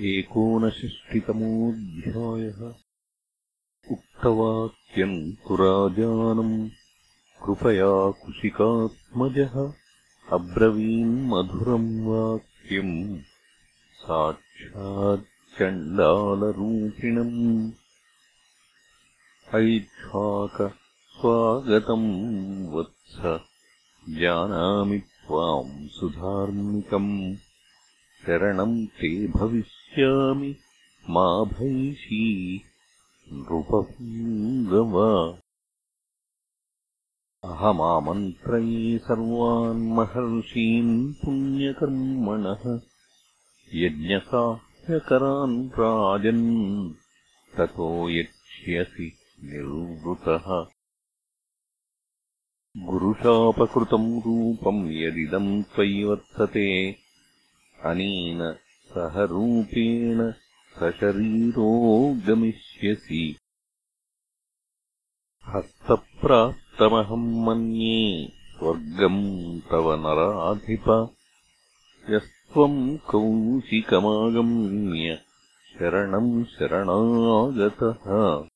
एकोनषष्टितमोऽध्यायः उक्तवाक्यम् तु राजानम् कृपया कुशिकात्मजः अब्रवीन्मधुरम् वाक्यम् साक्षाच्चण्डालरूपिणम्। ऐक्ष्वाक स्वागतम् वत्स जानामि त्वाम् सुधार्मिकम् शरणम् ते भविष्यामि। मा भैषी नृपपुङ्गव। अहमामन्त्रये सर्वान् महर्षीन् पुण्यकर्मणः। यज्ञसाह्यकरान् राजन् ततो यक्ष्यसि निर्वृतः गुरुशापकृतम् रूपम् यदिदम् त्वयि वर्तते अनेन सह रूपेण सशरीरो गमिष्यसि हस्तप्राप्तमहम् मन्ये स्वर्गम् तव नराधिप। यस्त्वम् कौशिकमागम्य शरणम् शरणागतः।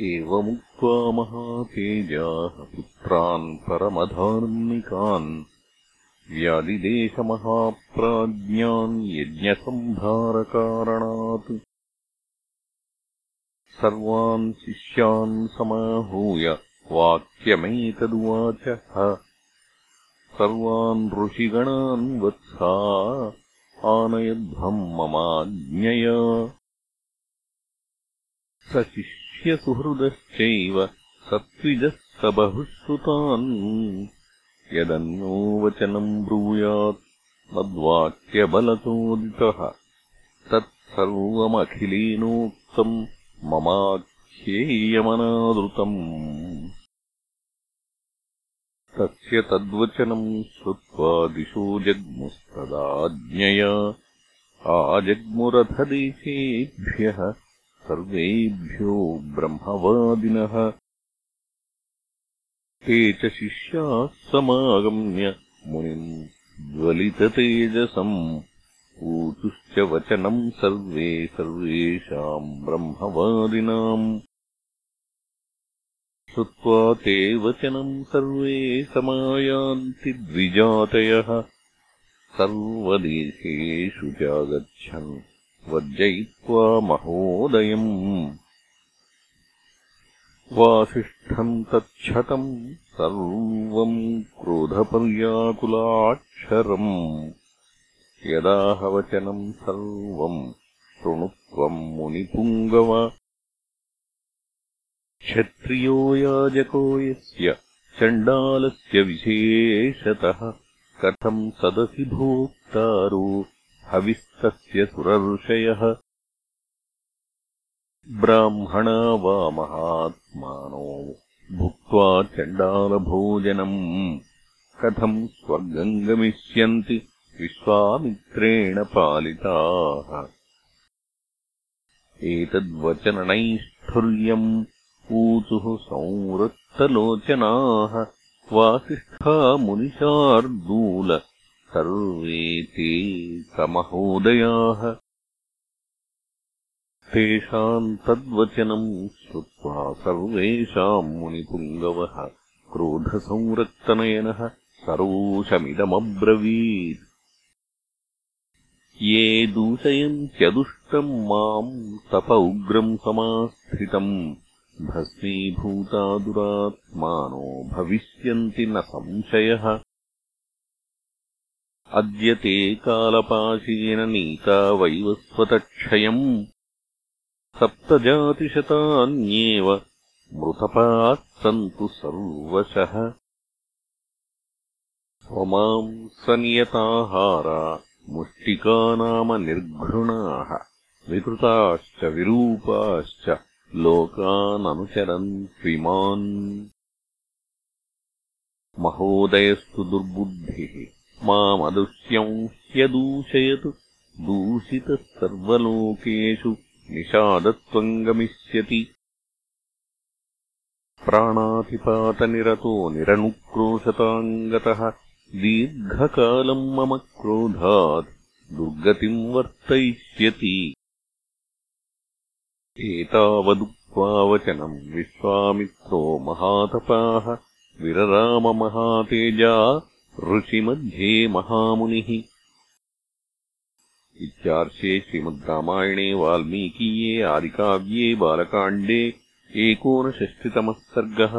एवमुक्त्वा महातेजाः पुत्रान् परमधार्मिकान् व्यादिदेशमहाप्राज्ञान् यज्ञसम्भारकारणात् सर्वान् शिष्यान् समाहूय वाक्यमेतदुवाचः सर्वान् ऋषिगणान् वत्सा आनयध्वम् ममाज्ञया। स शिष्यसुहृदश्चैव सत्विजः स बहुश्रुतान् यदन्यो वचनम् ब्रूयात् मद्वाक्यबलचोदितः तत्सर्वमखिलेनोक्तम् ममाख्येयमनादृतम्। तस्य तद्वचनम् श्रुत्वा दिशो जग्मुस्तदाज्ञया। आजग्मुरथदेशेभ्यः सर्वेभ्यो ब्रह्मवादिनः ते च शिष्याः समागम्य मुनिम् ज्वलिततेजसम् ऊचुश्च वचनम् सर्वे सर्वेषाम् ब्रह्मवादिनाम्। श्रुत्वा ते वचनम् सर्वे समायान्ति द्विजातयः। सर्वदेशेषु चागच्छन् वर्जयित्वा महोदयम् वासिष्ठम् तच्छतम् सर्वम् क्रोधपर्याकुलाक्षरम्। यदाहवचनम् सर्वम् शृणुत्वम् मुनिपुङ्गव। क्षत्रियो याजको यस्य चण्डालस्य विशेषतः कथम् सदसि भोक्तारो हविस्तस्य सुरर्षयः ब्राह्मणा वा महात्मानो। भुक्त्वा चण्डालभोजनम् कथम् स्वर्गम् गमिष्यन्ति विश्वामित्रेण पालिताः। एतद्वचननैष्ठुर्यम् ऊचुः संवृत्तलोचनाः। वासिष्ठा मुनिशार्दूल सर्वे ते समहोदयाः तेषाम् तद्वचनम् श्रुत्वा सर्वेषाम् मुनिपुङ्गवः क्रोधसंरक्तनयनः सरोषमिदमब्रवीत् ये दूषयन्त्यदुष्टम् माम् तप उग्रम् समास्थितम् भस्मीभूता दुरात्मानो भविष्यन्ति न संशयः। अद्य ते कालपाशेन नीता वैवस्वतक्षयम् सप्तजातिशतान्येव मृतपाः सन्तु सर्वशः। स्वमाम् सनियताहारा मुष्टिका नाम निर्घृणाः विकृताश्च विरूपाश्च लोकाननुचरन्त्विमान् महोदयस्तु दुर्बुद्धिः मामदुष्यम् ह्यदूषयतु दूषितः सर्वलोकेषु निषादत्वम् गमिष्यति प्राणातिपातनिरतो निरनुक्रोशताम् गतः दीर्घकालम् मम क्रोधात् दुर्गतिम् वर्तयिष्यति। एतावदुक्त्वा वचनम् विश्वामित्रो महातपाः विरराममहातेजा ऋषिमध्ये महामुनिः इत्यार्षे श्रीमद् रामायणे वाल्मीकीये आदिकाव्ये बालकाण्डे एकोनषष्टितमः सर्गः